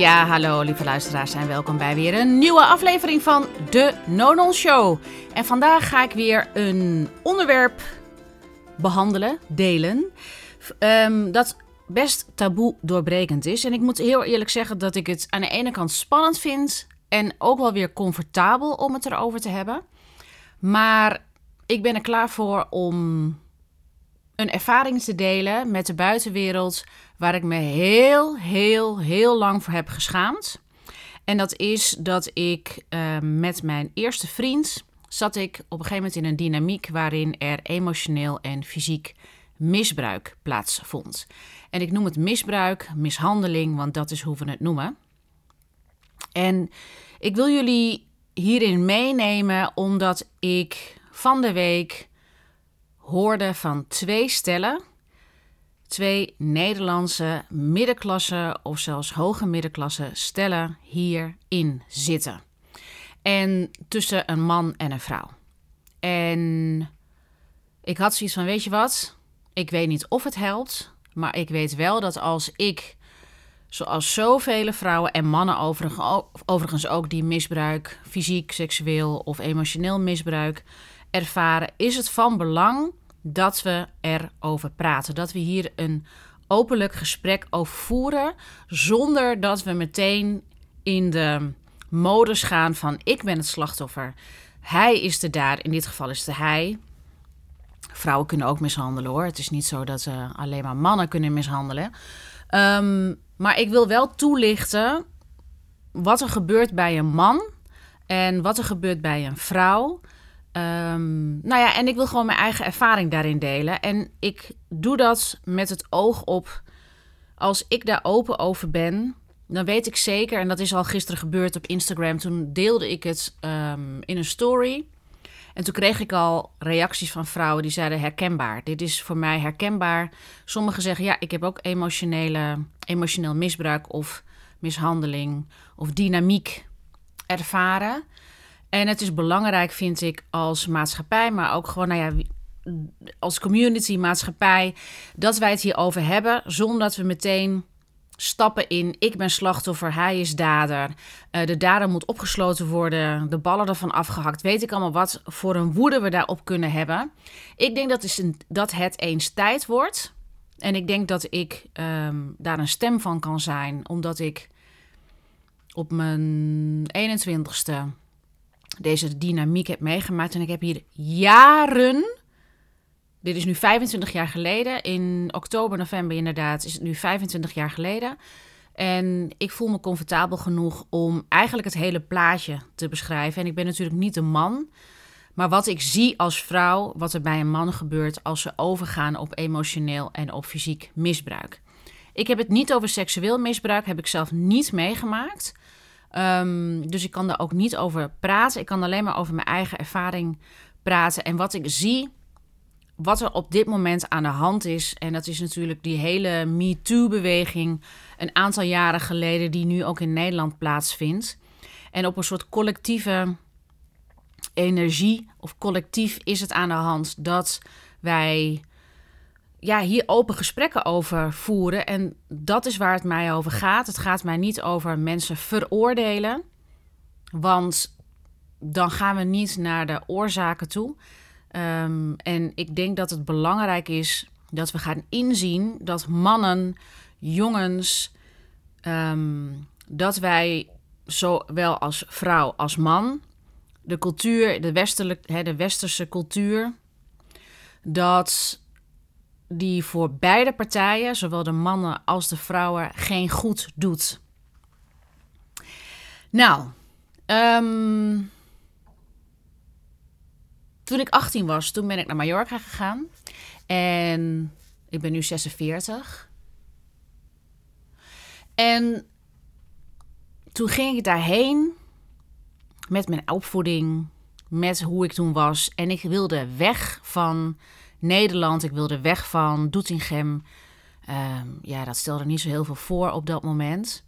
Ja, hallo lieve luisteraars en welkom bij weer een nieuwe aflevering van de Nonon Show. En vandaag ga ik weer een onderwerp behandelen, delen, um, dat best taboe doorbrekend is. En ik moet heel eerlijk zeggen dat ik het aan de ene kant spannend vind en ook wel weer comfortabel om het erover te hebben. Maar ik ben er klaar voor om een ervaring te delen met de buitenwereld waar ik me heel, heel, heel lang voor heb geschaamd. En dat is dat ik uh, met mijn eerste vriend zat ik op een gegeven moment in een dynamiek waarin er emotioneel en fysiek misbruik plaatsvond. En ik noem het misbruik, mishandeling, want dat is hoe we het noemen. En ik wil jullie hierin meenemen omdat ik van de week hoorde van twee stellen. Twee Nederlandse middenklasse of zelfs hoge middenklasse stellen hierin zitten. En tussen een man en een vrouw. En ik had zoiets van: Weet je wat? Ik weet niet of het helpt. Maar ik weet wel dat als ik, zoals zoveel vrouwen en mannen overigens ook die misbruik, fysiek, seksueel of emotioneel misbruik ervaren, is het van belang dat we erover praten. Dat we hier een openlijk gesprek over voeren, zonder dat we meteen in de modus gaan van ik ben het slachtoffer. Hij is de daar, in dit geval is het hij. Vrouwen kunnen ook mishandelen hoor. Het is niet zo dat ze alleen maar mannen kunnen mishandelen. Um, maar ik wil wel toelichten wat er gebeurt bij een man en wat er gebeurt bij een vrouw. Um, nou ja, en ik wil gewoon mijn eigen ervaring daarin delen. En ik doe dat met het oog op, als ik daar open over ben, dan weet ik zeker, en dat is al gisteren gebeurd op Instagram, toen deelde ik het um, in een story. En toen kreeg ik al reacties van vrouwen die zeiden herkenbaar. Dit is voor mij herkenbaar. Sommigen zeggen ja, ik heb ook emotionele, emotioneel misbruik of mishandeling of dynamiek ervaren. En het is belangrijk, vind ik, als maatschappij, maar ook gewoon, nou ja, als community, maatschappij, dat wij het hierover hebben, zonder dat we meteen stappen in. Ik ben slachtoffer, hij is dader. Uh, de dader moet opgesloten worden, de ballen ervan afgehakt. Weet ik allemaal wat voor een woede we daarop kunnen hebben. Ik denk dat, is een, dat het eens tijd wordt. En ik denk dat ik um, daar een stem van kan zijn, omdat ik op mijn 21ste deze dynamiek heb meegemaakt. En ik heb hier jaren. Dit is nu 25 jaar geleden. In oktober, november inderdaad, is het nu 25 jaar geleden. En ik voel me comfortabel genoeg om eigenlijk het hele plaatje te beschrijven. En ik ben natuurlijk niet een man. Maar wat ik zie als vrouw, wat er bij een man gebeurt als ze overgaan op emotioneel en op fysiek misbruik. Ik heb het niet over seksueel misbruik, heb ik zelf niet meegemaakt. Um, dus ik kan daar ook niet over praten. Ik kan alleen maar over mijn eigen ervaring praten. En wat ik zie, wat er op dit moment aan de hand is. En dat is natuurlijk die hele MeToo-beweging een aantal jaren geleden, die nu ook in Nederland plaatsvindt. En op een soort collectieve energie of collectief is het aan de hand dat wij ja, hier open gesprekken over voeren. En dat is waar het mij over gaat. Het gaat mij niet over mensen veroordelen. Want dan gaan we niet naar de oorzaken toe. Um, en ik denk dat het belangrijk is dat we gaan inzien dat mannen, jongens, um, dat wij zowel als vrouw als man, de cultuur, de, westelijk, hè, de westerse cultuur, dat die voor beide partijen, zowel de mannen als de vrouwen, geen goed doet. Nou, um, toen ik 18 was, toen ben ik naar Mallorca gegaan. En ik ben nu 46. En toen ging ik daarheen met mijn opvoeding, met hoe ik toen was. En ik wilde weg van Nederland. Ik wilde weg van Doetinchem. Uh, ja, dat stelde niet zo heel veel voor op dat moment.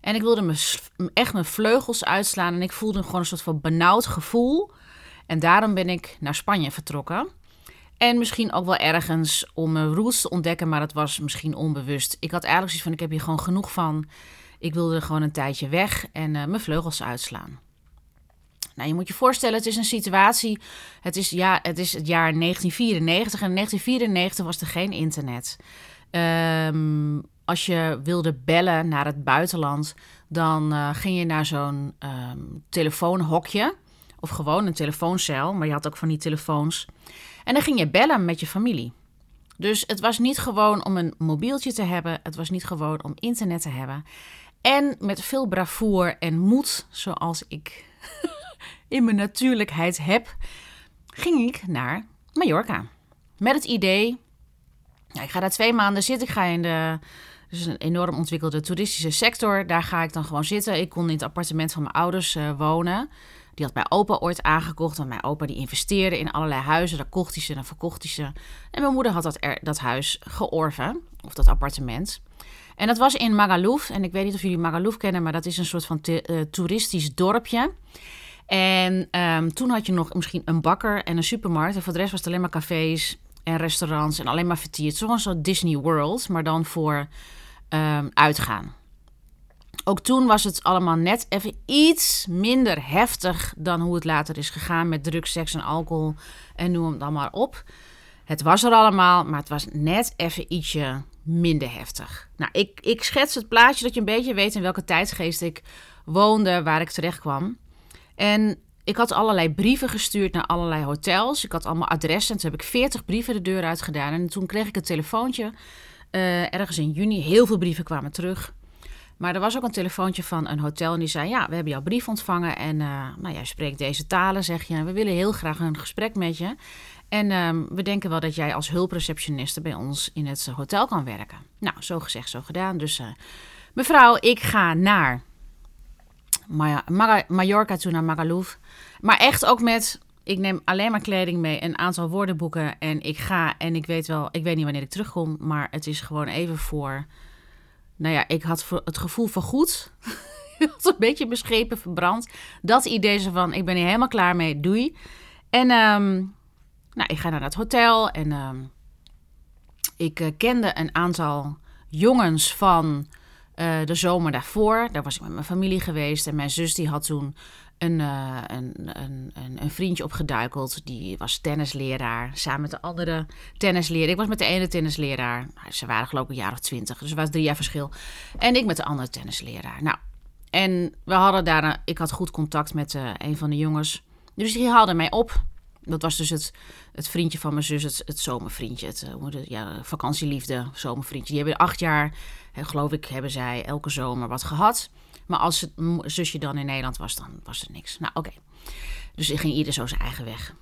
En ik wilde me echt mijn vleugels uitslaan. En ik voelde gewoon een soort van benauwd gevoel. En daarom ben ik naar Spanje vertrokken. En misschien ook wel ergens om mijn roots te ontdekken, maar dat was misschien onbewust. Ik had eigenlijk zoiets van: ik heb hier gewoon genoeg van. Ik wilde er gewoon een tijdje weg en mijn vleugels uitslaan. Nou, je moet je voorstellen, het is een situatie. Het is, ja, het is het jaar 1994 en in 1994 was er geen internet. Um, als je wilde bellen naar het buitenland, dan uh, ging je naar zo'n um, telefoonhokje. Of gewoon een telefooncel, maar je had ook van die telefoons. En dan ging je bellen met je familie. Dus het was niet gewoon om een mobieltje te hebben. Het was niet gewoon om internet te hebben. En met veel bravoer en moed, zoals ik in mijn natuurlijkheid heb, ging ik naar Mallorca. Met het idee, ik ga daar twee maanden zitten. Ik ga in de dus een enorm ontwikkelde toeristische sector. Daar ga ik dan gewoon zitten. Ik kon in het appartement van mijn ouders uh, wonen. Die had mijn opa ooit aangekocht. Want mijn opa die investeerde in allerlei huizen. Daar kocht hij ze, dan verkocht hij ze. En mijn moeder had dat, dat huis georven. Of dat appartement. En dat was in Magaluf. En ik weet niet of jullie Magaluf kennen. Maar dat is een soort van uh, toeristisch dorpje. En um, toen had je nog misschien een bakker en een supermarkt. En voor de rest was het alleen maar cafés en restaurants. En alleen maar vertierd. Soort Disney World. Maar dan voor um, uitgaan. Ook toen was het allemaal net even iets minder heftig dan hoe het later is gegaan met drugs, seks en alcohol en noem het dan maar op. Het was er allemaal, maar het was net even ietsje minder heftig. Nou, ik, ik schets het plaatje dat je een beetje weet in welke tijdsgeest ik woonde, waar ik terecht kwam. En ik had allerlei brieven gestuurd naar allerlei hotels. Ik had allemaal adressen. Toen heb ik 40 brieven de deur uit gedaan. En toen kreeg ik een telefoontje uh, ergens in juni. Heel veel brieven kwamen terug. Maar er was ook een telefoontje van een hotel en die zei: Ja, we hebben jouw brief ontvangen. En uh, nou, jij spreekt deze talen, zeg je. We willen heel graag een gesprek met je. En uh, we denken wel dat jij als hulpreceptioniste bij ons in het hotel kan werken. Nou, zo gezegd, zo gedaan. Dus uh, mevrouw, ik ga naar Mallorca toe, naar Magaluf. Maar echt ook met ik neem alleen maar kleding mee, een aantal woordenboeken en ik ga. En ik weet wel, ik weet niet wanneer ik terugkom, maar het is gewoon even voor. Nou ja, ik had het gevoel van goed. had een beetje beschepen, verbrand. Dat idee zo van, ik ben hier helemaal klaar mee, doei. En um, nou, ik ga naar het hotel en um, ik uh, kende een aantal jongens van uh, de zomer daarvoor. Daar was ik met mijn familie geweest en mijn zus die had toen een, uh, een, een, een, vriendje opgeduikeld. Die was tennisleraar. Samen met de andere tennisleraar. Ik was met de ene tennisleraar. Nou, ze waren geloof ik een jaar of twintig. Dus er was drie jaar verschil. En ik met de andere tennisleraar. Nou, en we hadden daar... ik had goed contact met een van de jongens. Dus die haalde mij op. Dat was dus het, het vriendje van mijn zus, het, het zomervriendje. Het, uh, ja, vakantieliefde, zomervriendje. Die hebben acht jaar, geloof ik, hebben zij elke zomer wat gehad. Maar als het zusje dan in Nederland was, dan was er niks. Nou, oké. Dus ik ging ieder zo zijn eigen weg.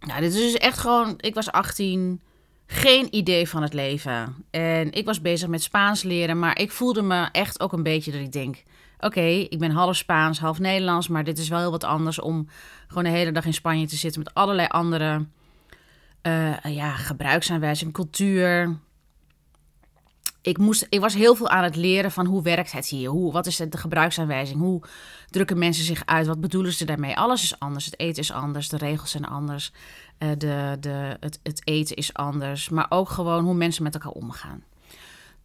Nou, dit is dus echt gewoon... Ik was 18, geen idee van het leven. En ik was bezig met Spaans leren, maar ik voelde me echt ook een beetje dat ik denk... Oké, ik ben half Spaans, half Nederlands, maar dit is wel heel wat anders om gewoon de hele dag in Spanje te zitten met allerlei andere uh, ja, gebruiksaanwijzing, cultuur, ik, moest, ik was heel veel aan het leren van hoe werkt het hier? Hoe, wat is de gebruiksaanwijzing? Hoe drukken mensen zich uit? Wat bedoelen ze daarmee? Alles is anders. Het eten is anders. De regels zijn anders. Uh, de, de, het, het eten is anders. Maar ook gewoon hoe mensen met elkaar omgaan.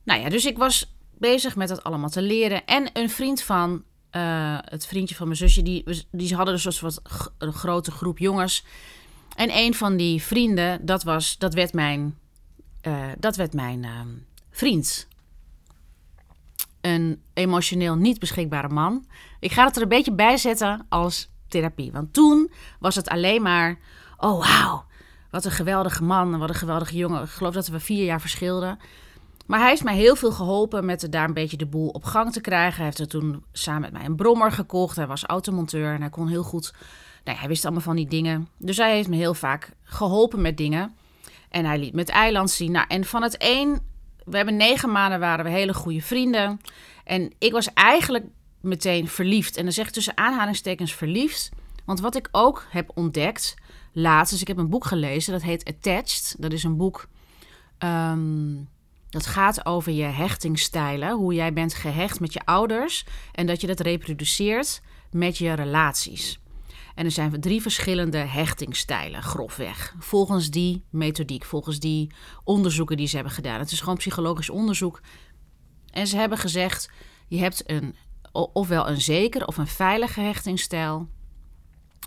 Nou ja, dus ik was bezig met dat allemaal te leren. En een vriend van uh, het vriendje van mijn zusje, die, die hadden dus een soort een grote groep jongens. En een van die vrienden, dat, was, dat werd mijn, uh, dat werd mijn ehm, vriend. Een emotioneel niet beschikbare man. Ik ga het er een beetje bij zetten als therapie. Want toen was het alleen maar: oh wauw, wat een geweldige man, wat een geweldige jongen. Ik geloof dat we vier jaar verschilden. Maar hij heeft mij heel veel geholpen met daar een beetje de boel op gang te krijgen. Hij heeft er toen samen met mij een brommer gekocht. Hij was automonteur en hij kon heel goed. Nou, hij wist allemaal van die dingen. Dus hij heeft me heel vaak geholpen met dingen. En hij liet me het eiland zien. Nou, en van het een we hebben negen maanden waren we hele goede vrienden. En ik was eigenlijk meteen verliefd. En dan zeg ik tussen aanhalingstekens verliefd. Want wat ik ook heb ontdekt laatst, dus ik heb een boek gelezen, dat heet Attached. Dat is een boek ehm, dat gaat over je hechtingstijlen. Hoe jij bent gehecht met je ouders en dat je dat reproduceert met je relaties. En er zijn drie verschillende hechtingstijlen, grofweg. Volgens die methodiek, volgens die onderzoeken die ze hebben gedaan. Het is gewoon psychologisch onderzoek. En ze hebben gezegd: Je hebt een, ofwel een zeker of een veilige hechtingsstijl.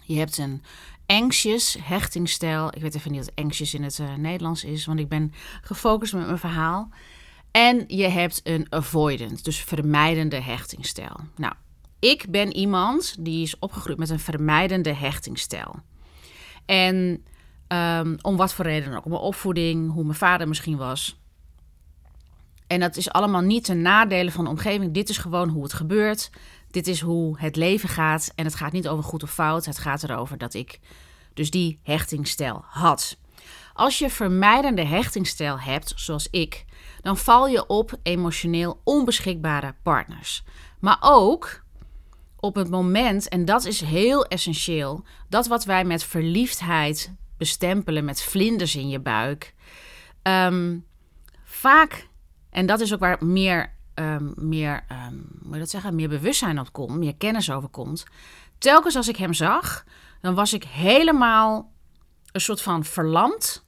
Je hebt een anxious hechtingsstijl. Ik weet even niet wat anxious in het uh, Nederlands is, want ik ben gefocust met mijn verhaal. En je hebt een avoidant, dus vermijdende hechtingsstijl. Nou, ik ben iemand die is opgegroeid met een vermijdende hechtingsstijl. En um, om wat voor reden ook, mijn opvoeding, hoe mijn vader misschien was. En dat is allemaal niet ten nadele van de omgeving. Dit is gewoon hoe het gebeurt. Dit is hoe het leven gaat. En het gaat niet over goed of fout. Het gaat erover dat ik dus die hechtingsstijl had. Als je vermijdende hechtingsstijl hebt, zoals ik, dan val je op emotioneel onbeschikbare partners. Maar ook op het moment, en dat is heel essentieel, dat wat wij met verliefdheid bestempelen, met vlinders in je buik, ehm, vaak, en dat is ook waar meer, um, meer, um, je dat zeggen, meer bewustzijn op komt, meer kennis over komt. Telkens als ik hem zag, dan was ik helemaal een soort van verlamd.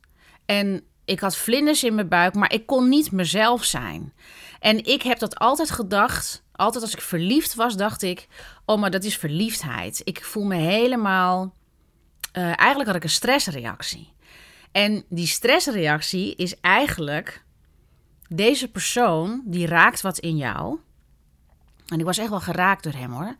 En ik had vlinders in mijn buik, maar ik kon niet mezelf zijn. En ik heb dat altijd gedacht. Altijd als ik verliefd was, dacht ik: Oh, maar dat is verliefdheid. Ik voel me helemaal. Uh, eigenlijk had ik een stressreactie. En die stressreactie is eigenlijk. Deze persoon die raakt wat in jou. En ik was echt wel geraakt door hem hoor.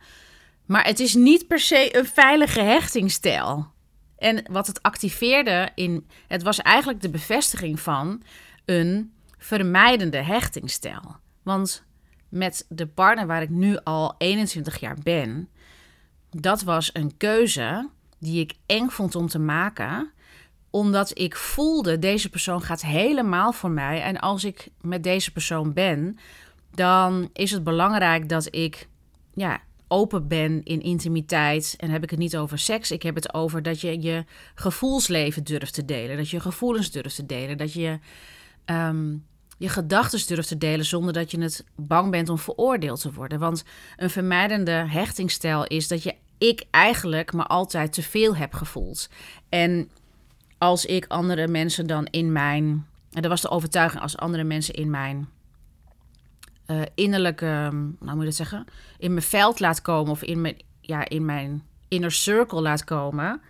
Maar het is niet per se een veilige hechtingsstijl. En wat het activeerde in. Het was eigenlijk de bevestiging van een vermijdende hechtingsstijl. Want met de partner waar ik nu al 21 jaar ben, dat was een keuze die ik eng vond om te maken omdat ik voelde, deze persoon gaat helemaal voor mij. En als ik met deze persoon ben, dan is het belangrijk dat ik ja, open ben in intimiteit. En heb ik het niet over seks. Ik heb het over dat je je gevoelsleven durft te delen. Dat je gevoelens durft te delen. Dat je ehm, je gedachten durft te delen zonder dat je het bang bent om veroordeeld te worden. Want een vermijdende hechtingsstijl is dat je ik eigenlijk maar altijd te veel heb gevoeld. En als ik andere mensen dan in mijn. En dat was de overtuiging als andere mensen in mijn uh, innerlijke, nou moet je dat zeggen, in mijn veld laat komen of in mijn, ja, in mijn inner circle laat komen,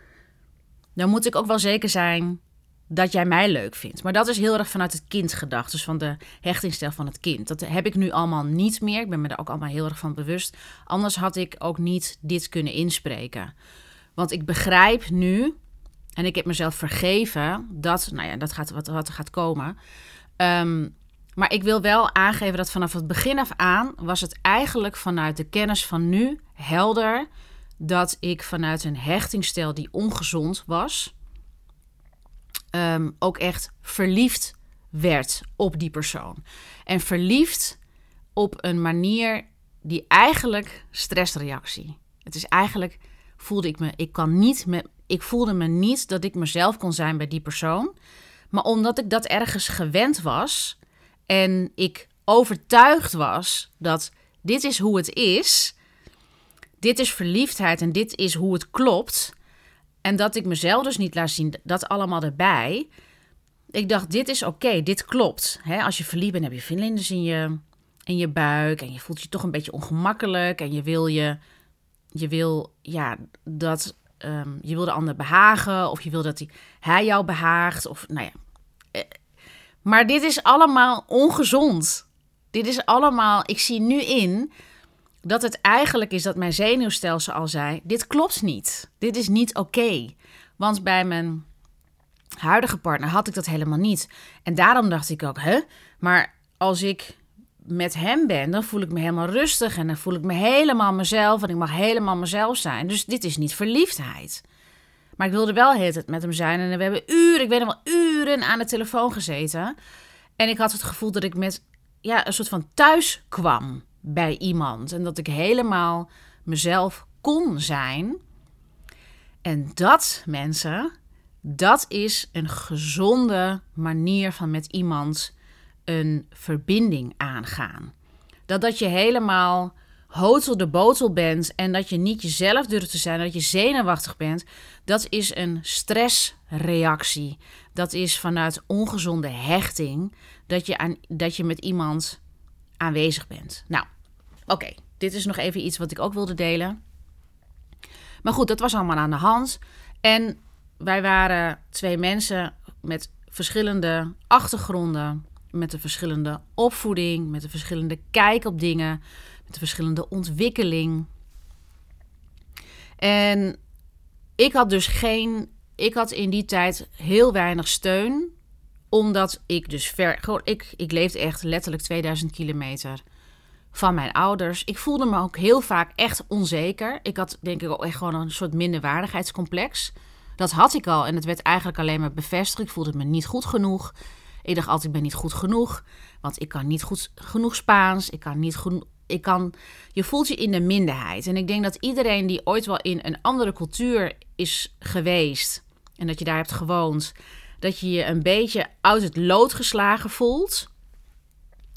dan moet ik ook wel zeker zijn dat jij mij leuk vindt. Maar dat is heel erg vanuit het kind gedacht, dus van de hechtingsstijl van het kind. Dat heb ik nu allemaal niet meer. Ik ben me daar ook allemaal heel erg van bewust. Anders had ik ook niet dit kunnen inspreken. Want ik begrijp nu, en ik heb mezelf vergeven, dat, nou ja, dat gaat wat, wat er gaat komen. Um, maar ik wil wel aangeven dat vanaf het begin af aan was het eigenlijk vanuit de kennis van nu helder dat ik vanuit een hechtingsstijl die ongezond was, ehm, ook echt verliefd werd op die persoon. En verliefd op een manier die eigenlijk stressreactie. Het is eigenlijk voelde ik me, ik kan niet met, ik voelde me niet dat ik mezelf kon zijn bij die persoon. Maar omdat ik dat ergens gewend was, en ik overtuigd was dat dit is hoe het is, dit is verliefdheid en dit is hoe het klopt, en dat ik mezelf dus niet laat zien, dat allemaal erbij. Ik dacht, dit is oké, dit klopt. als je verliefd bent, heb je vlinders in je, in je buik en je voelt je toch een beetje ongemakkelijk en je wil je, je wil, ja, dat, ehm, je wil de ander behagen of je wil dat hij, jou behaagt of, nou ja, eh, maar dit is allemaal ongezond. Dit is allemaal, ik zie nu in dat het eigenlijk is dat mijn zenuwstelsel al zei: dit klopt niet. Dit is niet oké. Want bij mijn huidige partner had ik dat helemaal niet. En daarom dacht ik ook, hè? Maar als ik met hem ben, dan voel ik me helemaal rustig en dan voel ik me helemaal mezelf en ik mag helemaal mezelf zijn. Dus dit is niet verliefdheid. Maar ik wilde wel het met hem zijn. En we hebben uren, ik weet nog wel, uren aan de telefoon gezeten. En ik had het gevoel dat ik met ja, een soort van thuis kwam bij iemand. En dat ik helemaal mezelf kon zijn. En dat, mensen, dat is een gezonde manier van met iemand een verbinding aangaan. Dat dat je helemaal hotel de botel bent en dat je niet jezelf durft te zijn, dat je zenuwachtig bent, dat is een stressreactie. Dat is vanuit ongezonde hechting dat je, aan, dat je met iemand aanwezig bent. Nou, Oké, dit is nog even iets wat ik ook wilde delen. Maar goed, dat was allemaal aan de hand. En wij waren twee mensen met verschillende achtergronden, met een verschillende opvoeding, met een verschillende kijk op dingen, met een verschillende ontwikkeling. En ik had dus geen, ik had in die tijd heel weinig steun, omdat ik dus ver, gewoon, ik, ik leefde echt letterlijk 2000 kilometer van mijn ouders. Ik voelde me ook heel vaak echt onzeker. Ik had denk ik ook echt gewoon een soort minderwaardigheidscomplex. Dat had ik al en het werd eigenlijk alleen maar bevestigd. Ik voelde me niet goed genoeg. Ik dacht altijd, ik ben niet goed genoeg. Want ik kan niet goed genoeg Spaans. Ik kan niet goed... Ik kan, je voelt je in de minderheid. En ik denk dat iedereen die ooit wel in een andere cultuur is geweest... en dat je daar hebt gewoond... dat je je een beetje uit het lood geslagen voelt...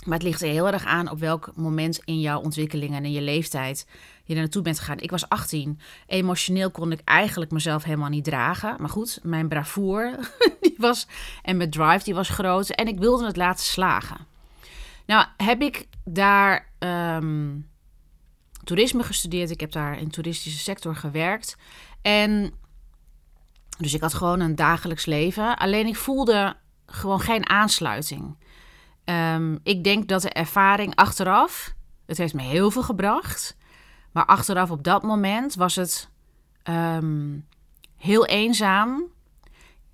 Maar het ligt er heel erg aan op welk moment in jouw ontwikkeling en in je leeftijd je naartoe bent gegaan. Ik was 18. Emotioneel kon ik eigenlijk mezelf helemaal niet dragen. Maar goed, mijn bravoure die was, en mijn drive die was groot. En ik wilde het laten slagen. Nou, heb ik daar ehm, toerisme gestudeerd. Ik heb daar in de toeristische sector gewerkt. En dus ik had gewoon een dagelijks leven. Alleen ik voelde gewoon geen aansluiting. Um, ik denk dat de ervaring achteraf, het heeft me heel veel gebracht. Maar achteraf op dat moment was het um, heel eenzaam.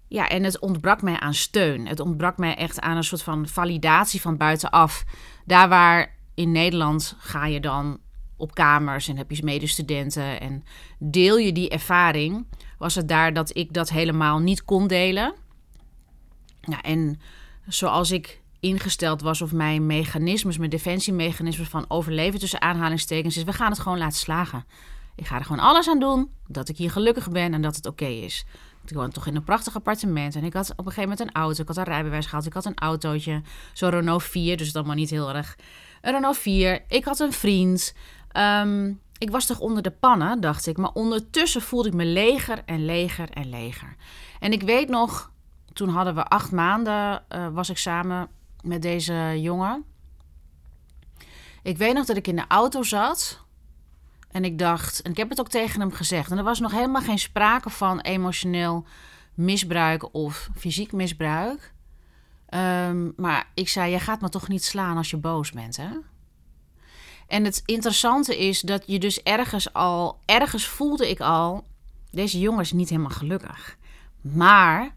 Ja, en het ontbrak mij aan steun. Het ontbrak mij echt aan een soort van validatie van buitenaf. Daar waar in Nederland ga je dan op kamers en heb je medestudenten en deel je die ervaring, was het daar dat ik dat helemaal niet kon delen. En zoals ik ingesteld was of mijn mechanismes, mijn defensiemechanismes van overleven tussen aanhalingstekens is, we gaan het gewoon laten slagen. Ik ga er gewoon alles aan doen dat ik hier gelukkig ben en dat het oké is. Ik woon toch in een prachtig appartement en ik had op een gegeven moment een auto. Ik had een rijbewijs gehad, ik had een autootje, zo'n Renault 4, dus dat maar niet heel erg. Een Renault 4, ik had een vriend. Um, ik was toch onder de pannen, dacht ik. Maar ondertussen voelde ik me leger en leger en leger. En ik weet nog, toen hadden we acht maanden, uh, was ik samen met deze jongen. Ik weet nog dat ik in de auto zat. En ik dacht, en ik heb het ook tegen hem gezegd. En er was nog helemaal geen sprake van emotioneel misbruik of fysiek misbruik. Um, maar ik zei: Je gaat me toch niet slaan als je boos bent, hè? En het interessante is dat je dus ergens al, ergens voelde ik al, deze jongen is niet helemaal gelukkig. Maar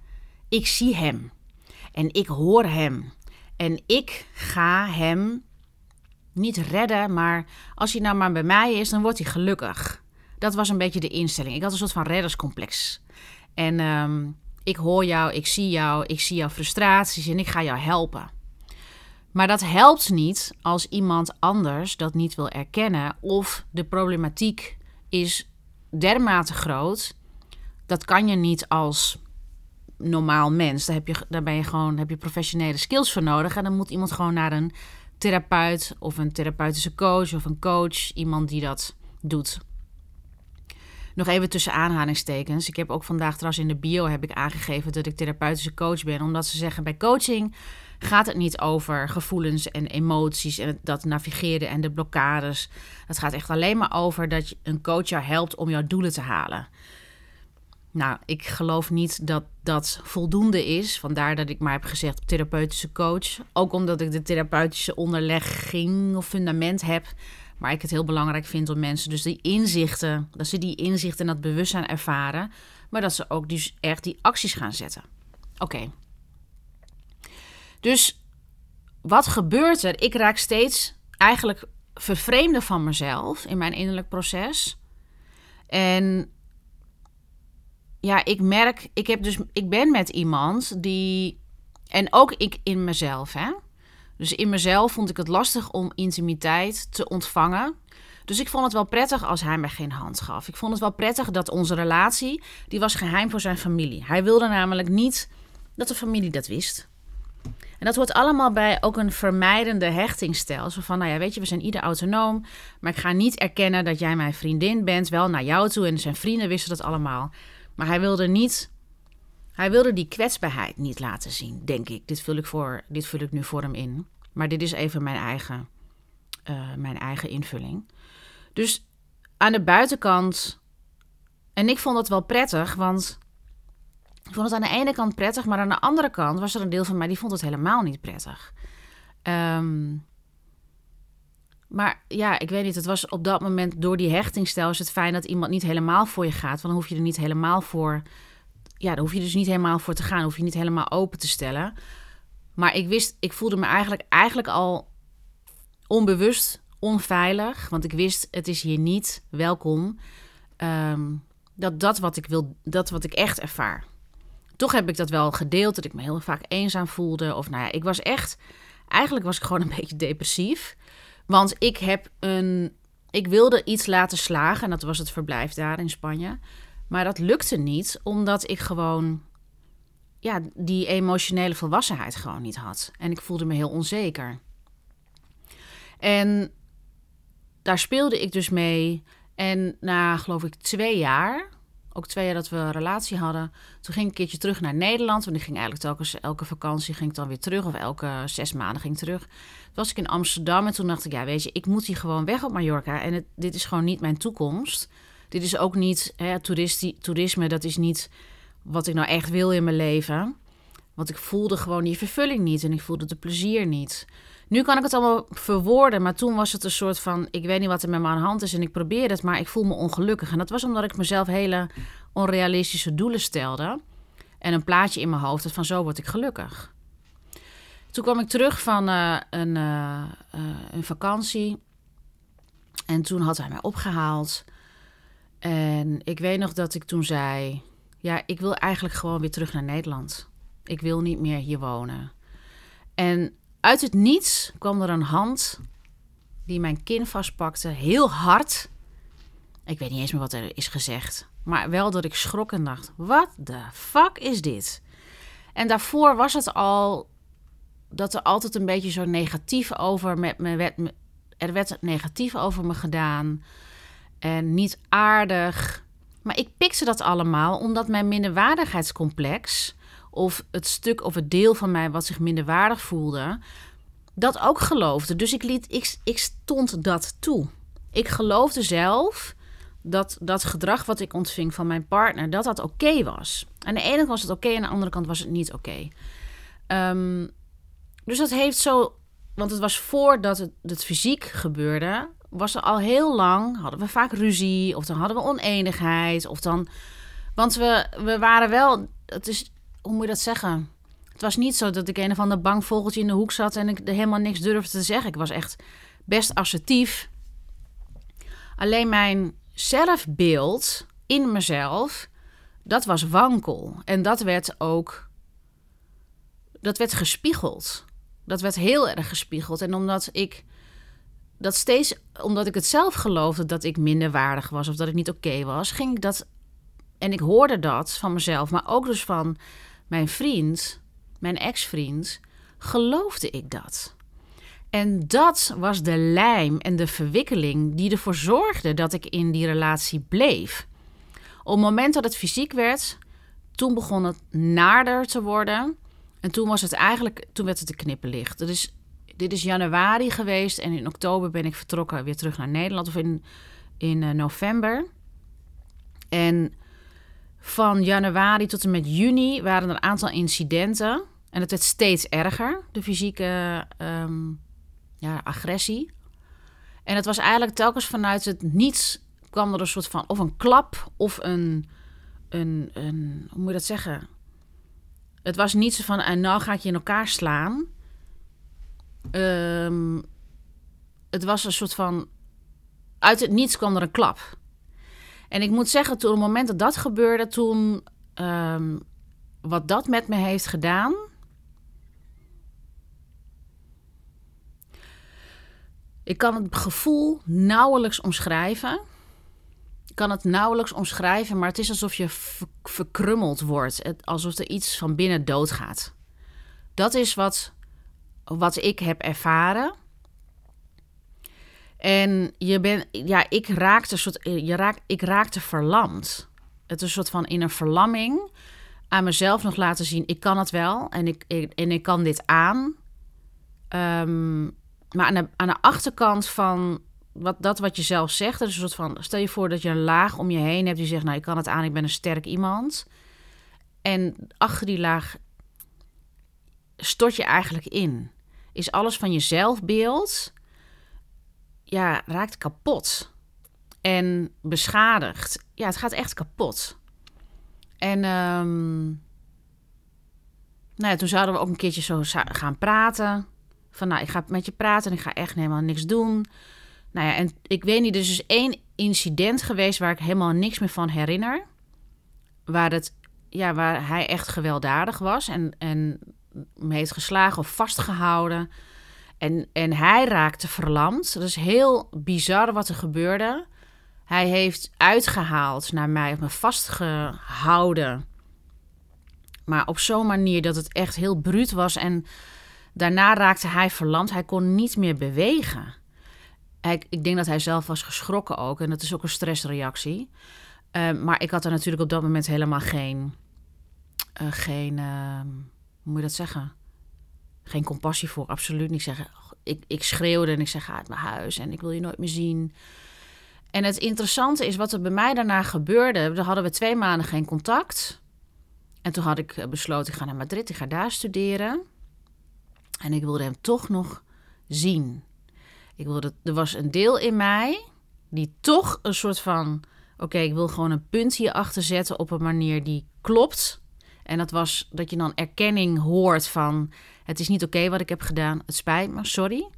ik zie hem en ik hoor hem en ik ga hem niet redden, maar als hij nou maar bij mij is, dan wordt hij gelukkig. Dat was een beetje de instelling. Ik had een soort van redderscomplex. En ehm, ik hoor jou, ik zie jou, ik zie jouw frustraties en ik ga jou helpen. Maar dat helpt niet als iemand anders dat niet wil erkennen of de problematiek is dermate groot. Dat kan je niet als normaal mens. Daar, heb je, daar ben je gewoon, heb je professionele skills voor nodig. En dan moet iemand gewoon naar een therapeut of een therapeutische coach of een coach. Iemand die dat doet. Nog even tussen aanhalingstekens. Ik heb ook vandaag trouwens in de bio heb ik aangegeven dat ik therapeutische coach ben. Omdat ze zeggen bij coaching gaat het niet over gevoelens en emoties en dat navigeren en de blokkades. Het gaat echt alleen maar over dat een coach jou helpt om jouw doelen te halen. Nou, ik geloof niet dat dat voldoende is. Vandaar dat ik maar heb gezegd therapeutische coach. Ook omdat ik de therapeutische onderlegging of fundament heb. Maar ik het heel belangrijk vind om mensen dus die inzichten, dat ze die inzichten en dat bewustzijn ervaren. Maar dat ze ook dus echt die acties gaan zetten. Oké. Dus wat gebeurt er? Ik raak steeds eigenlijk vervreemden van mezelf in mijn innerlijk proces. En ja, ik merk, ik heb dus, ik ben met iemand die, en ook ik in mezelf, hè. Dus in mezelf vond ik het lastig om intimiteit te ontvangen. Dus ik vond het wel prettig als hij me geen hand gaf. Ik vond het wel prettig dat onze relatie, die was geheim voor zijn familie. Hij wilde namelijk niet dat de familie dat wist. En dat hoort allemaal bij ook een vermijdende hechtingstijl. Zo van, nou ja, weet je, we zijn ieder autonoom. Maar ik ga niet erkennen dat jij mijn vriendin bent. Wel naar jou toe en zijn vrienden wisten dat allemaal. Maar hij wilde niet. Hij wilde die kwetsbaarheid niet laten zien, denk ik. Dit vul ik, voor, dit vul ik nu voor hem in. Maar dit is even mijn eigen eh, mijn eigen invulling. Dus aan de buitenkant. En ik vond dat wel prettig, want ik vond het aan de ene kant prettig, maar aan de andere kant was er een deel van mij die vond het helemaal niet prettig. Um, maar ja, ik weet niet. Het was op dat moment door die hechtingstijl is het fijn dat iemand niet helemaal voor je gaat. Want dan hoef je er niet helemaal voor. Ja, dan hoef je dus niet helemaal voor te gaan. hoef je niet helemaal open te stellen. Maar ik wist, ik voelde me eigenlijk, eigenlijk al onbewust onveilig. Want ik wist, het is hier niet welkom. Um, dat dat wat ik wil, dat wat ik echt ervaar. Toch heb ik dat wel gedeeld, dat ik me heel vaak eenzaam voelde. Of nou ja, ik was echt, eigenlijk was ik gewoon een beetje depressief. Want ik heb een. Ik wilde iets laten slagen. En dat was het verblijf daar in Spanje. Maar dat lukte niet, omdat ik gewoon. Ja, die emotionele volwassenheid gewoon niet had. En ik voelde me heel onzeker. En daar speelde ik dus mee. En na, geloof ik, twee jaar ook twee jaar dat we een relatie hadden. Toen ging ik een keertje terug naar Nederland. Want ik ging eigenlijk telkens elke vakantie ging ik dan weer terug. Of elke zes maanden ging ik terug. Toen was ik in Amsterdam en toen dacht ik, ja weet je, ik moet hier gewoon weg op Mallorca. En dit is gewoon niet mijn toekomst. Dit is ook niet, hè, toerisme, dat is niet wat ik nou echt wil in mijn leven. Want ik voelde gewoon die vervulling niet en ik voelde de plezier niet. Nu kan ik het allemaal verwoorden, maar toen was het een soort van: ik weet niet wat er met me aan de hand is en ik probeer het, maar ik voel me ongelukkig. En dat was omdat ik mezelf hele onrealistische doelen stelde en een plaatje in mijn hoofd had van: zo word ik gelukkig. Toen kwam ik terug van uh, een, uh, een vakantie en toen had hij mij opgehaald. En ik weet nog dat ik toen zei: Ja, ik wil eigenlijk gewoon weer terug naar Nederland. Ik wil niet meer hier wonen. En uit het niets kwam er een hand die mijn kin vastpakte, heel hard. Ik weet niet eens meer wat er is gezegd. Maar wel dat ik schrok en dacht: wat de fuck is dit? En daarvoor was het al dat er altijd een beetje zo negatief over met me werd. Er werd negatief over me gedaan. En niet aardig. Maar ik pikte dat allemaal omdat mijn minderwaardigheidscomplex of het stuk of het deel van mij wat zich minder waardig voelde, dat ook geloofde. Dus ik, liet, ik, ik stond dat toe. Ik geloofde zelf dat dat gedrag wat ik ontving van mijn partner, dat dat oké was. Aan de ene kant was het oké, en aan de andere kant was het niet oké. Ehm, dus dat heeft zo, want het was voordat het, het fysiek gebeurde, was er al heel lang, hadden we vaak ruzie, of dan hadden we oneenigheid, of dan, want we, we waren wel, het is hoe moet je dat zeggen? Het was niet zo dat ik een of ander bang vogeltje in de hoek zat en ik helemaal niks durfde te zeggen. Ik was echt best assertief. Alleen mijn zelfbeeld in mezelf, dat was wankel. En dat werd ook, dat werd gespiegeld. Dat werd heel erg gespiegeld. En omdat ik dat steeds, omdat ik het zelf geloofde dat ik minder waardig was of dat ik niet oké was, ging ik dat, en ik hoorde dat van mezelf, maar ook dus van mijn vriend, mijn ex-vriend, geloofde ik dat. En dat was de lijm en de verwikkeling die ervoor zorgde dat ik in die relatie bleef. Op het moment dat het fysiek werd, toen begon het naarder te worden. En toen was het eigenlijk, toen werd het te knippenlicht. Dus dit is januari geweest en in oktober ben ik vertrokken weer terug naar Nederland of in, in uh, november. En van januari tot en met juni waren er een aantal incidenten. En het werd steeds erger, de fysieke ehm, ja, agressie. En het was eigenlijk telkens vanuit het niets kwam er een soort van of een klap of een, een, een hoe moet je dat zeggen? Het was niet zo van, en nou ga ik je in elkaar slaan. Um, het was een soort van, uit het niets kwam er een klap. En ik moet zeggen, toen het moment dat dat gebeurde, toen um, wat dat met me heeft gedaan. Ik kan het gevoel nauwelijks omschrijven. Ik kan het nauwelijks omschrijven, maar het is alsof je verkrummeld wordt. alsof er iets van binnen doodgaat. Dat is wat, wat ik heb ervaren. En je bent, ja, ik raakte, soort, je raak, ik raakte verlamd. Het is een soort van in een verlamming aan mezelf nog laten zien: ik kan het wel en ik, en ik kan dit aan. Ehm, maar aan de, achterkant van wat, dat wat je zelf zegt, dat is een soort van, stel je voor dat je een laag om je heen hebt die zegt, nou, ik kan het aan, ik ben een sterk iemand. En achter die laag stort je eigenlijk in. Is alles van je zelfbeeld, ja, raakt kapot. En beschadigd. Ja, het gaat echt kapot. En um, nou ja, toen zouden we ook een keertje zo gaan praten. Van nou, ik ga met je praten en ik ga echt helemaal niks doen. Nou ja, en ik weet niet, er is dus één incident geweest waar ik helemaal niks meer van herinner. Waar, het, ja, waar hij echt gewelddadig was en, en me heeft geslagen of vastgehouden. En, en hij raakte verlamd. Dat is heel bizar wat er gebeurde. Hij heeft uitgehaald naar mij, me vastgehouden. Maar op zo'n manier dat het echt heel bruut was. En daarna raakte hij verlamd. Hij kon niet meer bewegen. Ik denk dat hij zelf was geschrokken ook. En dat is ook een stressreactie. Uh, maar ik had er natuurlijk op dat moment helemaal geen. Uh, geen uh, hoe moet je dat zeggen? Geen compassie voor. Absoluut niet zeggen. Ik, ik schreeuwde en ik zeg: ga uit mijn huis en ik wil je nooit meer zien. En het interessante is wat er bij mij daarna gebeurde. Dan hadden we twee maanden geen contact. En toen had ik eh, besloten, ik ga naar Madrid, ik ga daar studeren. En ik wilde hem toch nog zien. Ik wilde, er was een deel in mij die toch een soort van... Oké, ik wil gewoon een punt hierachter zetten op een manier die klopt. En dat was dat je dan erkenning hoort van... Het is niet oké wat ik heb gedaan, het spijt me, sorry.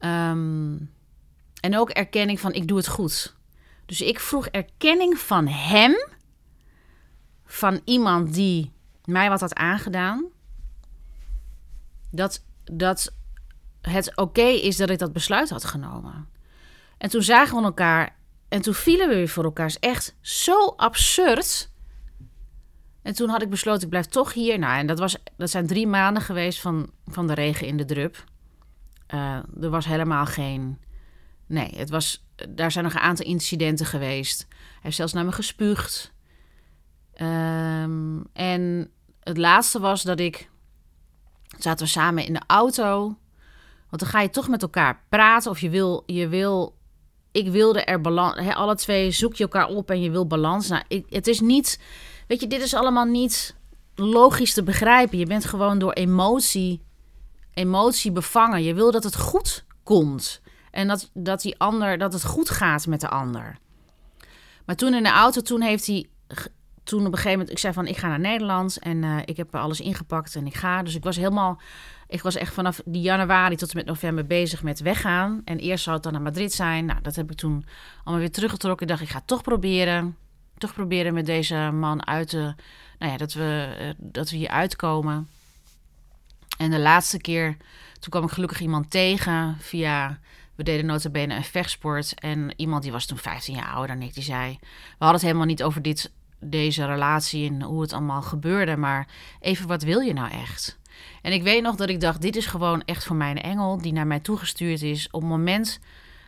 Um, en ook erkenning van ik doe het goed. Dus ik vroeg erkenning van hem, van iemand die mij wat had aangedaan. Dat, dat het oké is dat ik dat besluit had genomen. En toen zagen we elkaar en toen vielen we weer voor elkaar. is echt zo absurd. En toen had ik besloten, ik blijf toch hier. Nou, en dat, was, dat zijn drie maanden geweest van, van de regen in de drup. Uh, er was helemaal geen Nee, het was, daar zijn nog een aantal incidenten geweest. Hij heeft zelfs naar me gespuugd. Um, en het laatste was dat ik. Zaten we samen in de auto. Want dan ga je toch met elkaar praten. Of je wil. Je wil ik wilde er balans. Alle twee zoek je elkaar op en je wil balans. Nou, ik, het is niet. Weet je, dit is allemaal niet logisch te begrijpen. Je bent gewoon door emotie. Emotie bevangen. Je wil dat het goed komt. En dat, dat die ander, dat het goed gaat met de ander. Maar toen in de auto, toen heeft hij. Toen op een gegeven moment, ik zei van ik ga naar Nederland en uh, ik heb alles ingepakt en ik ga. Dus ik was helemaal, ik was echt vanaf die januari tot en met november bezig met weggaan. En eerst zou het dan naar Madrid zijn. Nou, dat heb ik toen allemaal weer teruggetrokken. Ik dacht, ik ga het toch proberen. Toch proberen met deze man uit te, nou ja, dat we, uh, dat we hier uitkomen. En de laatste keer, toen kwam ik gelukkig iemand tegen via we deden notabene een vechtsport. En iemand die was toen 15 jaar ouder dan ik, die zei... We hadden het helemaal niet over dit, deze relatie en hoe het allemaal gebeurde. Maar even, wat wil je nou echt? En ik weet nog dat ik dacht, dit is gewoon echt voor mijn engel... die naar mij toegestuurd is. Op het moment...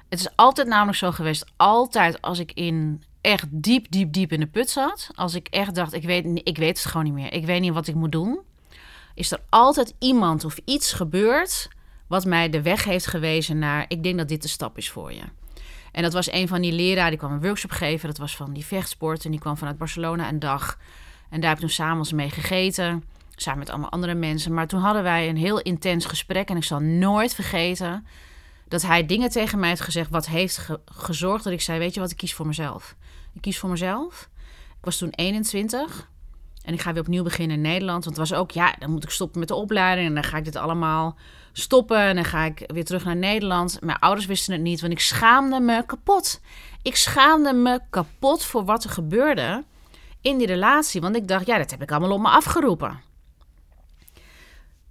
Het is altijd namelijk zo geweest, altijd als ik in echt diep, diep, diep in de put zat. Als ik echt dacht, ik weet, ik weet het gewoon niet meer. Ik weet niet wat ik moet doen. Is er altijd iemand of iets gebeurd wat mij de weg heeft gewezen naar, ik denk dat dit de stap is voor je. En dat was een van die leraren, die kwam een workshop geven. Dat was van die vechtsport en die kwam vanuit Barcelona een dag. En daar heb ik toen s'avonds mee gegeten, samen met allemaal andere mensen. Maar toen hadden wij een heel intens gesprek en ik zal nooit vergeten dat hij dingen tegen mij heeft gezegd wat heeft gezorgd dat ik zei, weet je wat, ik kies voor mezelf. Ik kies voor mezelf. Ik was toen 21 en ik ga weer opnieuw beginnen in Nederland. Want het was ook, ja, dan moet ik stoppen met de opleiding. En dan ga ik dit allemaal stoppen. En dan ga ik weer terug naar Nederland. Mijn ouders wisten het niet, want ik schaamde me kapot. Ik schaamde me kapot voor wat er gebeurde in die relatie. Want ik dacht, ja, dat heb ik allemaal op me afgeroepen.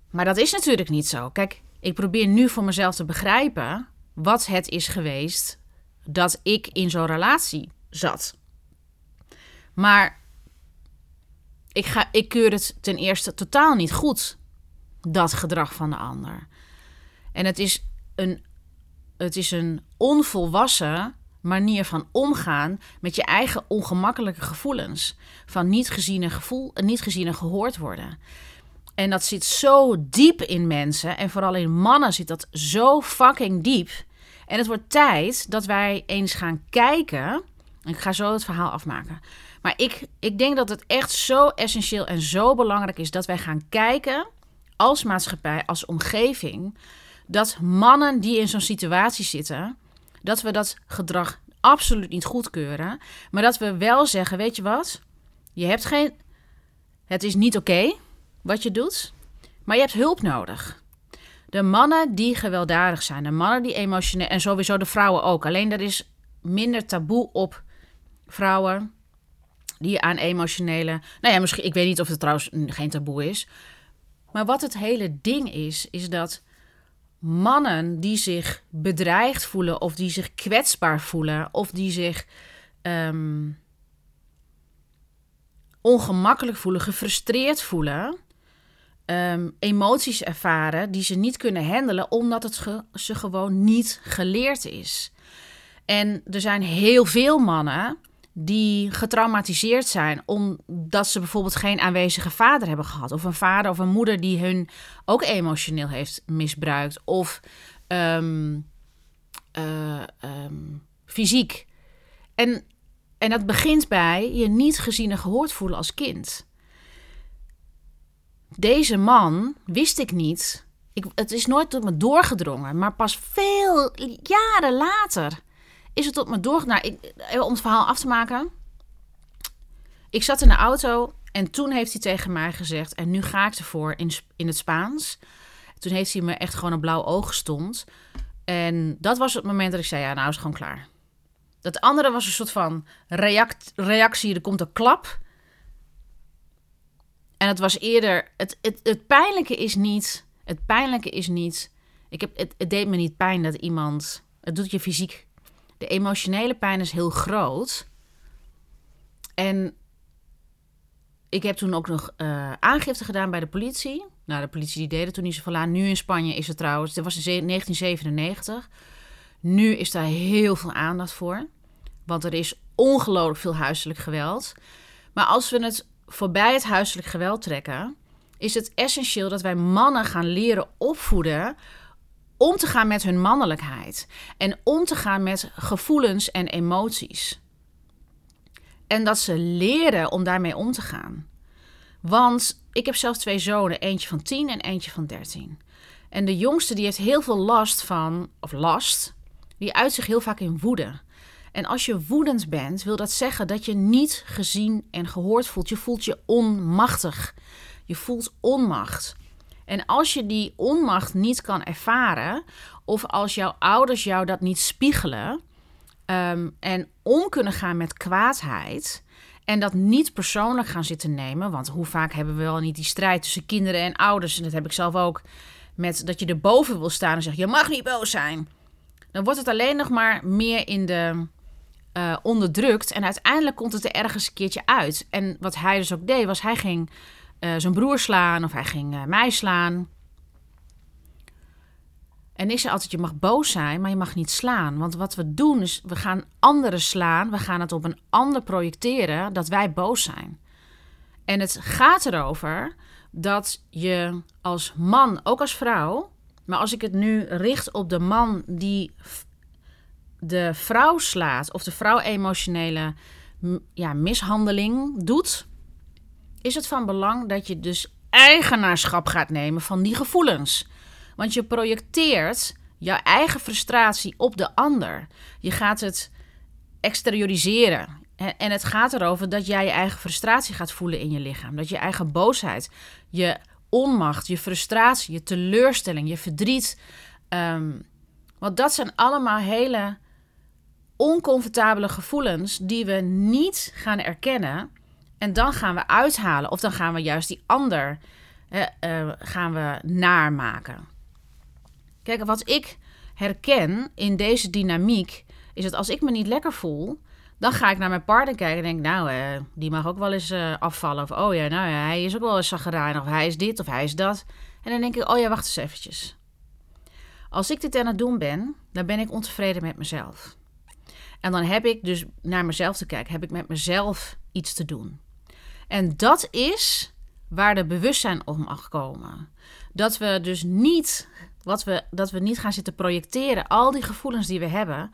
Maar dat is natuurlijk niet zo. Kijk, ik probeer nu voor mezelf te begrijpen wat het is geweest dat ik in zo'n relatie zat. Maar ik, ga, ik keur het ten eerste totaal niet goed, dat gedrag van de ander. En het is een, het is een onvolwassen manier van omgaan met je eigen ongemakkelijke gevoelens. Van niet gezien en, gevoel, niet gezien en gehoord worden. En dat zit zo diep in mensen. En vooral in mannen zit dat zo fucking diep. En het wordt tijd dat wij eens gaan kijken. Ik ga zo het verhaal afmaken. Maar ik, ik denk dat het echt zo essentieel en zo belangrijk is dat wij gaan kijken als maatschappij, als omgeving, dat mannen die in zo'n situatie zitten, dat we dat gedrag absoluut niet goedkeuren, maar dat we wel zeggen, weet je wat? Je hebt geen het is niet oké wat je doet, maar je hebt hulp nodig. De mannen die gewelddadig zijn, de mannen die emotioneel en sowieso de vrouwen ook. Alleen er is minder taboe op vrouwen die aan emotionele. Nou ja, misschien, ik weet niet of het trouwens geen taboe is. Maar wat het hele ding is, is dat mannen die zich bedreigd voelen, of die zich kwetsbaar voelen, of die zich ehm, ongemakkelijk voelen, gefrustreerd voelen, um, emoties ervaren die ze niet kunnen handelen, omdat het ze gewoon niet geleerd is. En er zijn heel veel mannen die getraumatiseerd zijn omdat ze bijvoorbeeld geen aanwezige vader hebben gehad. Of een vader of een moeder die hun ook emotioneel heeft misbruikt. Of um, uh, um, fysiek. En, en dat begint bij je niet gezien en gehoord voelen als kind. Deze man wist ik niet. Ik, het is nooit tot me doorgedrongen, maar pas veel jaren later is het tot me door. Nou, ik, om het verhaal af te maken. Ik zat in de auto en toen heeft hij tegen mij gezegd: En nu ga ik ervoor in, in het Spaans. Toen heeft hij me echt gewoon een blauw oog gestond. En dat was het moment dat ik zei: Ja, nou is het gewoon klaar. Dat andere was een soort van react, reactie: er komt een klap. En het was eerder. Het, het, het pijnlijke is niet. Het pijnlijke is niet. Ik heb, het, het deed me niet pijn dat iemand. Het doet je fysiek de emotionele pijn is heel groot. En ik heb toen ook nog uh, aangifte gedaan bij de politie. Nou, de politie die deed toen niet zoveel aan. Nu in Spanje is het trouwens, dat was in 1997. Nu is daar heel veel aandacht voor. Want er is ongelooflijk veel huiselijk geweld. Maar als we het voorbij het huiselijk geweld trekken, is het essentieel dat wij mannen gaan leren opvoeden om te gaan met hun mannelijkheid en om te gaan met gevoelens en emoties. En dat ze leren om daarmee om te gaan. Want ik heb zelf twee zonen, eentje van 10 en eentje van 13. En de jongste die heeft heel veel last van, of last, die uit zich heel vaak in woede. En als je woedend bent, wil dat zeggen dat je niet gezien en gehoord voelt. Je voelt je onmachtig. Je voelt onmacht. En als je die onmacht niet kan ervaren, of als jouw ouders jou dat niet spiegelen um, en om kunnen gaan met kwaadheid. En dat niet persoonlijk gaan zitten nemen. Want hoe vaak hebben we wel niet die strijd tussen kinderen en ouders. En dat heb ik zelf ook. Met dat je erboven wil staan en zegt: Je mag niet boos zijn. Dan wordt het alleen nog maar meer in de. Uh, onderdrukt. En uiteindelijk komt het er ergens een keertje uit. En wat hij dus ook deed, was hij ging uh, zijn broer slaan of hij ging uh, mij slaan. En ik zei altijd, je mag boos zijn, maar je mag niet slaan. Want wat we doen is, we gaan anderen slaan. We gaan het op een ander projecteren dat wij boos zijn. En het gaat erover dat je als man, ook als vrouw... maar als ik het nu richt op de man die de vrouw slaat... of de vrouw emotionele ja, mishandeling doet is het van belang dat je dus eigenaarschap gaat nemen van die gevoelens. Want je projecteert jouw eigen frustratie op de ander. Je gaat het exterioriseren. En het gaat erover dat jij je eigen frustratie gaat voelen in je lichaam. Dat je eigen boosheid, je onmacht, je frustratie, je teleurstelling, je verdriet. Um, want dat zijn allemaal hele oncomfortabele gevoelens die we niet gaan erkennen en dan gaan we uithalen of dan gaan we juist die ander uh, gaan we naarmaken. Kijk, wat ik herken in deze dynamiek is dat als ik me niet lekker voel, dan ga ik naar mijn partner kijken en denk, nou, uh, die mag ook wel eens afvallen. Of, oh ja, nou ja, hij is ook wel eens zagrijnig. Of hij is dit, of hij is dat. En dan denk ik, oh ja, wacht eens eventjes. Als ik dit aan het doen ben, dan ben ik ontevreden met mezelf. En dan heb ik dus naar mezelf te kijken. Heb ik met mezelf iets te doen. En dat is waar de bewustzijn op mag komen. Dat we dus niet, wat we, dat we niet gaan zitten projecteren, al die gevoelens die we hebben.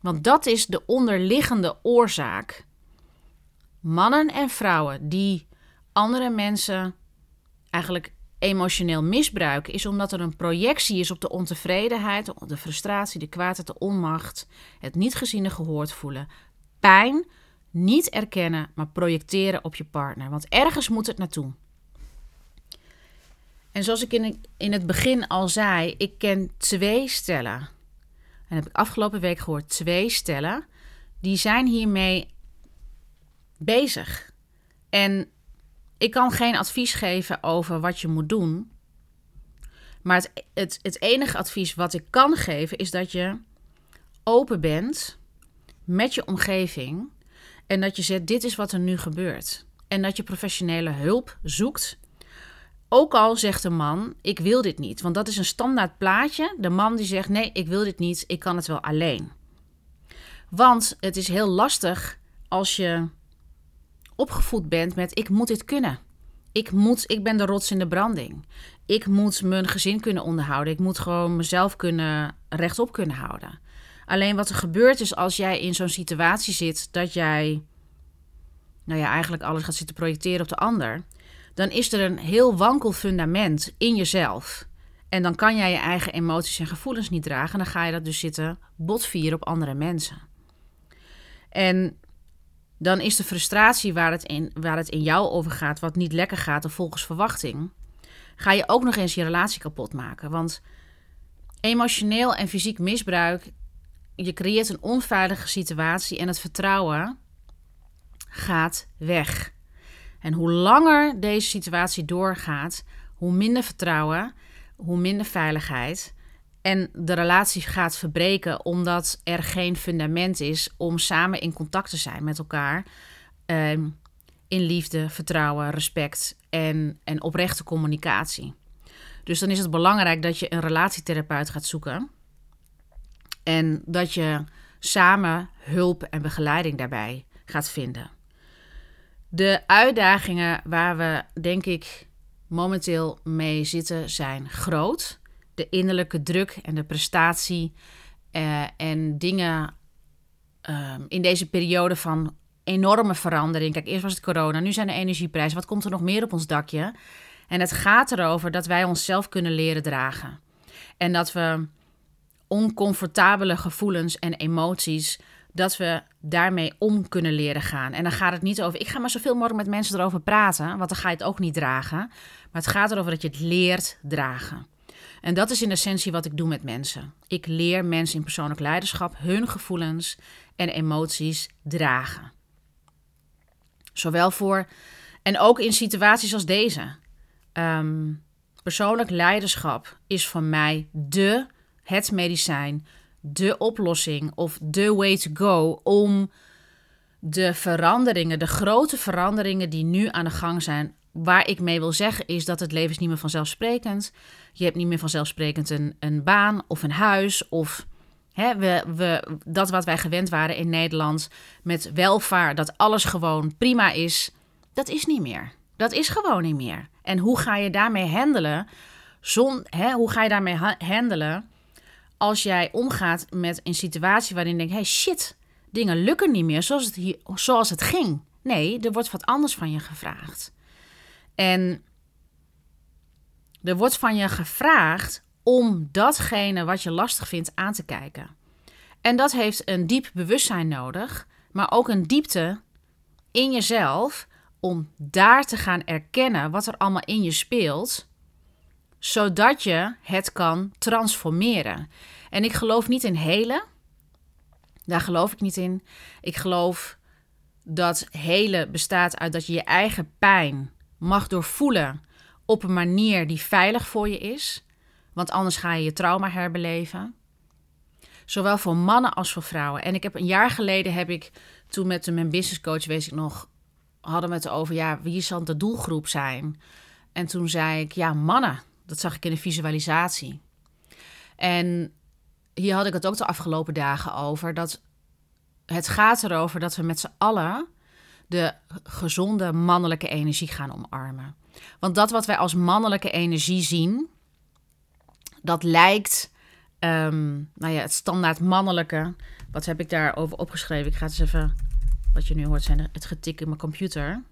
Want dat is de onderliggende oorzaak. Mannen en vrouwen die andere mensen eigenlijk emotioneel misbruiken, is omdat er een projectie is op de ontevredenheid, de frustratie, de kwaadheid, de onmacht, het niet gezien en gehoord voelen, pijn, niet erkennen, maar projecteren op je partner. Want ergens moet het naartoe. En zoals ik in, in het begin al zei, ik ken twee stellen. En heb ik afgelopen week gehoord, twee stellen. Die zijn hiermee bezig. En ik kan geen advies geven over wat je moet doen. Maar het, het, het enige advies wat ik kan geven is dat je open bent met je omgeving. En dat je zegt: dit is wat er nu gebeurt. En dat je professionele hulp zoekt. Ook al zegt de man: ik wil dit niet. Want dat is een standaard plaatje. De man die zegt: nee, ik wil dit niet. Ik kan het wel alleen. Want het is heel lastig als je opgevoed bent met ik moet dit kunnen. Ik, moet, ik ben de rots in de branding. Ik moet mijn gezin kunnen onderhouden. Ik moet gewoon mezelf kunnen, rechtop kunnen houden. Alleen wat er gebeurt is als jij in zo'n situatie zit dat jij, nou ja, eigenlijk alles gaat zitten projecteren op de ander, dan is er een heel wankel fundament in jezelf. En dan kan jij je eigen emoties en gevoelens niet dragen. En dan ga je dat dus zitten botvieren op andere mensen. En dan is de frustratie waar het, in, waar het in jou over gaat, wat niet lekker gaat of volgens verwachting, ga je ook nog eens je relatie kapot maken. Want emotioneel en fysiek misbruik, je creëert een onveilige situatie en het vertrouwen gaat weg. En hoe langer deze situatie doorgaat, hoe minder vertrouwen, hoe minder veiligheid en de relatie gaat verbreken omdat er geen fundament is om samen in contact te zijn met elkaar. Ehm, in liefde, vertrouwen, respect en, en oprechte communicatie. Dus dan is het belangrijk dat je een relatietherapeut gaat zoeken. En dat je samen hulp en begeleiding daarbij gaat vinden. De uitdagingen waar we, denk ik, momenteel mee zitten zijn groot de innerlijke druk en de prestatie uh, en dingen um, in deze periode van enorme verandering. Kijk, eerst was het corona, nu zijn de energieprijzen. Wat komt er nog meer op ons dakje? En het gaat erover dat wij onszelf kunnen leren dragen. En dat we oncomfortabele gevoelens en emoties, dat we daarmee om kunnen leren gaan. En dan gaat het niet over, ik ga maar zoveel mogelijk met mensen erover praten, want dan ga je het ook niet dragen. Maar het gaat erover dat je het leert dragen. En dat is in essentie wat ik doe met mensen. Ik leer mensen in persoonlijk leiderschap hun gevoelens en emoties dragen. Zowel voor en ook in situaties als deze. Ehm, persoonlijk leiderschap is voor mij de, het medicijn, de oplossing of de way to go om de veranderingen, de grote veranderingen die nu aan de gang zijn, waar ik mee wil zeggen is dat het leven is niet meer vanzelfsprekend. Je hebt niet meer vanzelfsprekend een, een baan of een huis of hè, we, we, dat wat wij gewend waren in Nederland met welvaart, dat alles gewoon prima is, dat is niet meer. Dat is gewoon niet meer. En hoe ga je daarmee handelen? Zon, hè, hoe ga je daarmee handelen als jij omgaat met een situatie waarin je denkt: hey shit, dingen lukken niet meer zoals het, hier, zoals het ging. Nee, er wordt wat anders van je gevraagd. En er wordt van je gevraagd om datgene wat je lastig vindt aan te kijken. En dat heeft een diep bewustzijn nodig, maar ook een diepte in jezelf om daar te gaan erkennen wat er allemaal in je speelt, zodat je het kan transformeren. En ik geloof niet in helen. Daar geloof ik niet in. Ik geloof dat helen bestaat uit dat je je eigen pijn mag doorvoelen op een manier die veilig voor je is. Want anders ga je je trauma herbeleven. Zowel voor mannen als voor vrouwen. En ik heb een jaar geleden heb ik, toen met mijn business coach, weet ik nog, hadden we het over, ja, wie zal de doelgroep zijn? En toen zei ik, ja, mannen. Dat zag ik in de visualisatie. En hier had ik het ook de afgelopen dagen over. Dat het gaat erover dat we met z'n allen de gezonde mannelijke energie gaan omarmen. Want dat wat wij als mannelijke energie zien, dat lijkt, um, nou ja, het standaard mannelijke. Wat heb ik daarover opgeschreven? Ik ga eens even, wat je nu hoort, zijn het getik in mijn computer.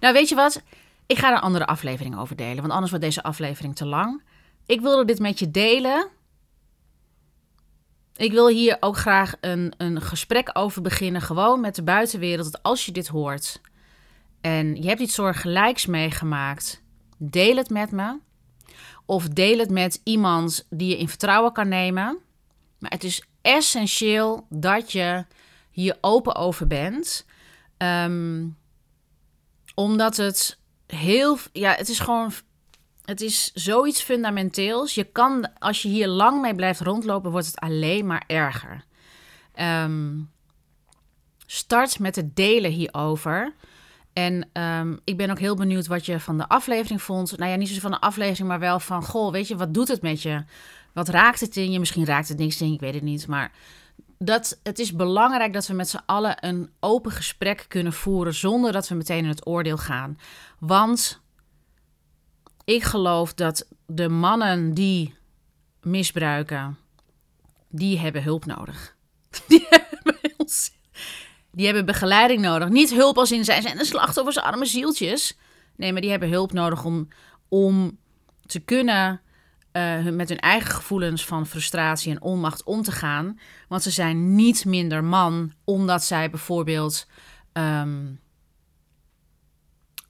Nou, weet je wat? Ik ga er een andere aflevering over delen, want anders wordt deze aflevering te lang. Ik wilde dit met je delen. Ik wil hier ook graag een, een gesprek over beginnen, gewoon met de buitenwereld. Als je dit hoort en je hebt iets soortgelijks meegemaakt, deel het met me. Of deel het met iemand die je in vertrouwen kan nemen. Maar het is essentieel dat je hier open over bent. Ehm, omdat het heel. Ja, het is gewoon. Het is zoiets fundamenteels. Je kan, als je hier lang mee blijft rondlopen, wordt het alleen maar erger. Ehm, start met het delen hierover. En um, ik ben ook heel benieuwd wat je van de aflevering vond. Nou ja, niet zozeer van de aflevering, maar wel van... Goh, weet je, wat doet het met je? Wat raakt het in je? Misschien raakt het niks in ik weet het niet. Maar dat, het is belangrijk dat we met z'n allen een open gesprek kunnen voeren... zonder dat we meteen in het oordeel gaan. Want ik geloof dat de mannen die misbruiken... die hebben hulp nodig. Die hebben die hebben begeleiding nodig. Niet hulp als in zij zijn de slachtoffers, arme zieltjes. Nee, maar die hebben hulp nodig om, om te kunnen uh, met hun eigen gevoelens van frustratie en onmacht om te gaan. Want ze zijn niet minder man omdat zij bijvoorbeeld. Um,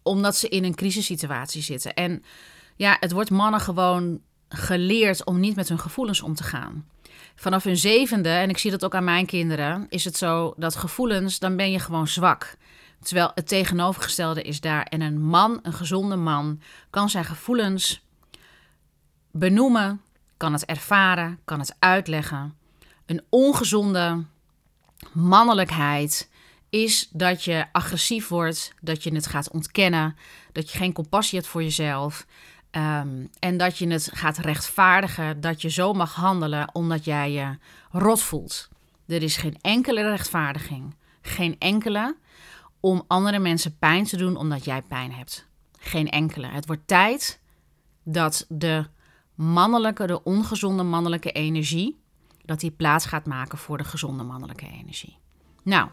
omdat ze in een crisissituatie zitten. En ja, het wordt mannen gewoon geleerd om niet met hun gevoelens om te gaan vanaf hun zevende, en ik zie dat ook aan mijn kinderen, is het zo dat gevoelens, dan ben je gewoon zwak. Terwijl het tegenovergestelde is daar. En een man, een gezonde man, kan zijn gevoelens benoemen, kan het ervaren, kan het uitleggen. Een ongezonde mannelijkheid is dat je agressief wordt, dat je het gaat ontkennen, dat je geen compassie hebt voor jezelf, Ehm, en dat je het gaat rechtvaardigen dat je zo mag handelen omdat jij je rot voelt. Er is geen enkele rechtvaardiging, geen enkele om andere mensen pijn te doen omdat jij pijn hebt. Geen enkele. Het wordt tijd dat de mannelijke, de ongezonde mannelijke energie, dat die plaats gaat maken voor de gezonde mannelijke energie. Nou,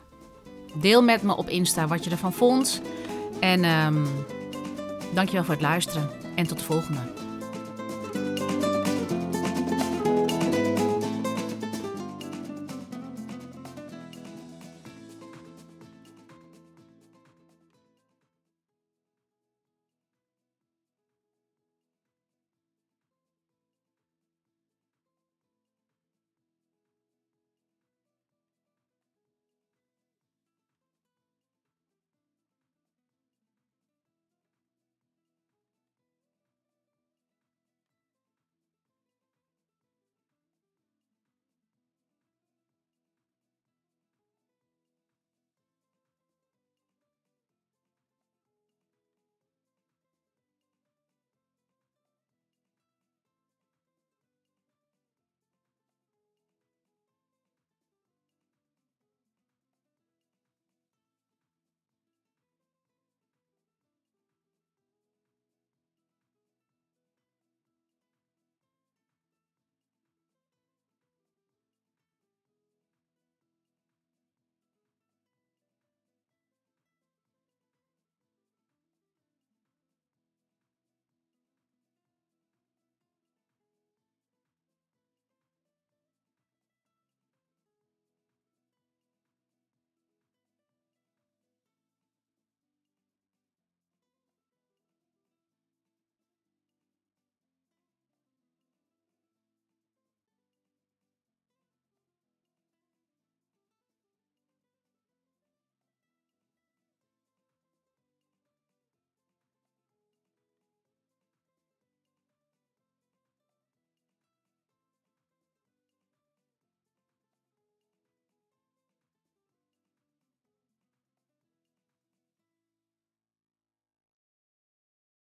deel met me op Insta wat je ervan vond. En um, dankjewel voor het luisteren. En tot de volgende.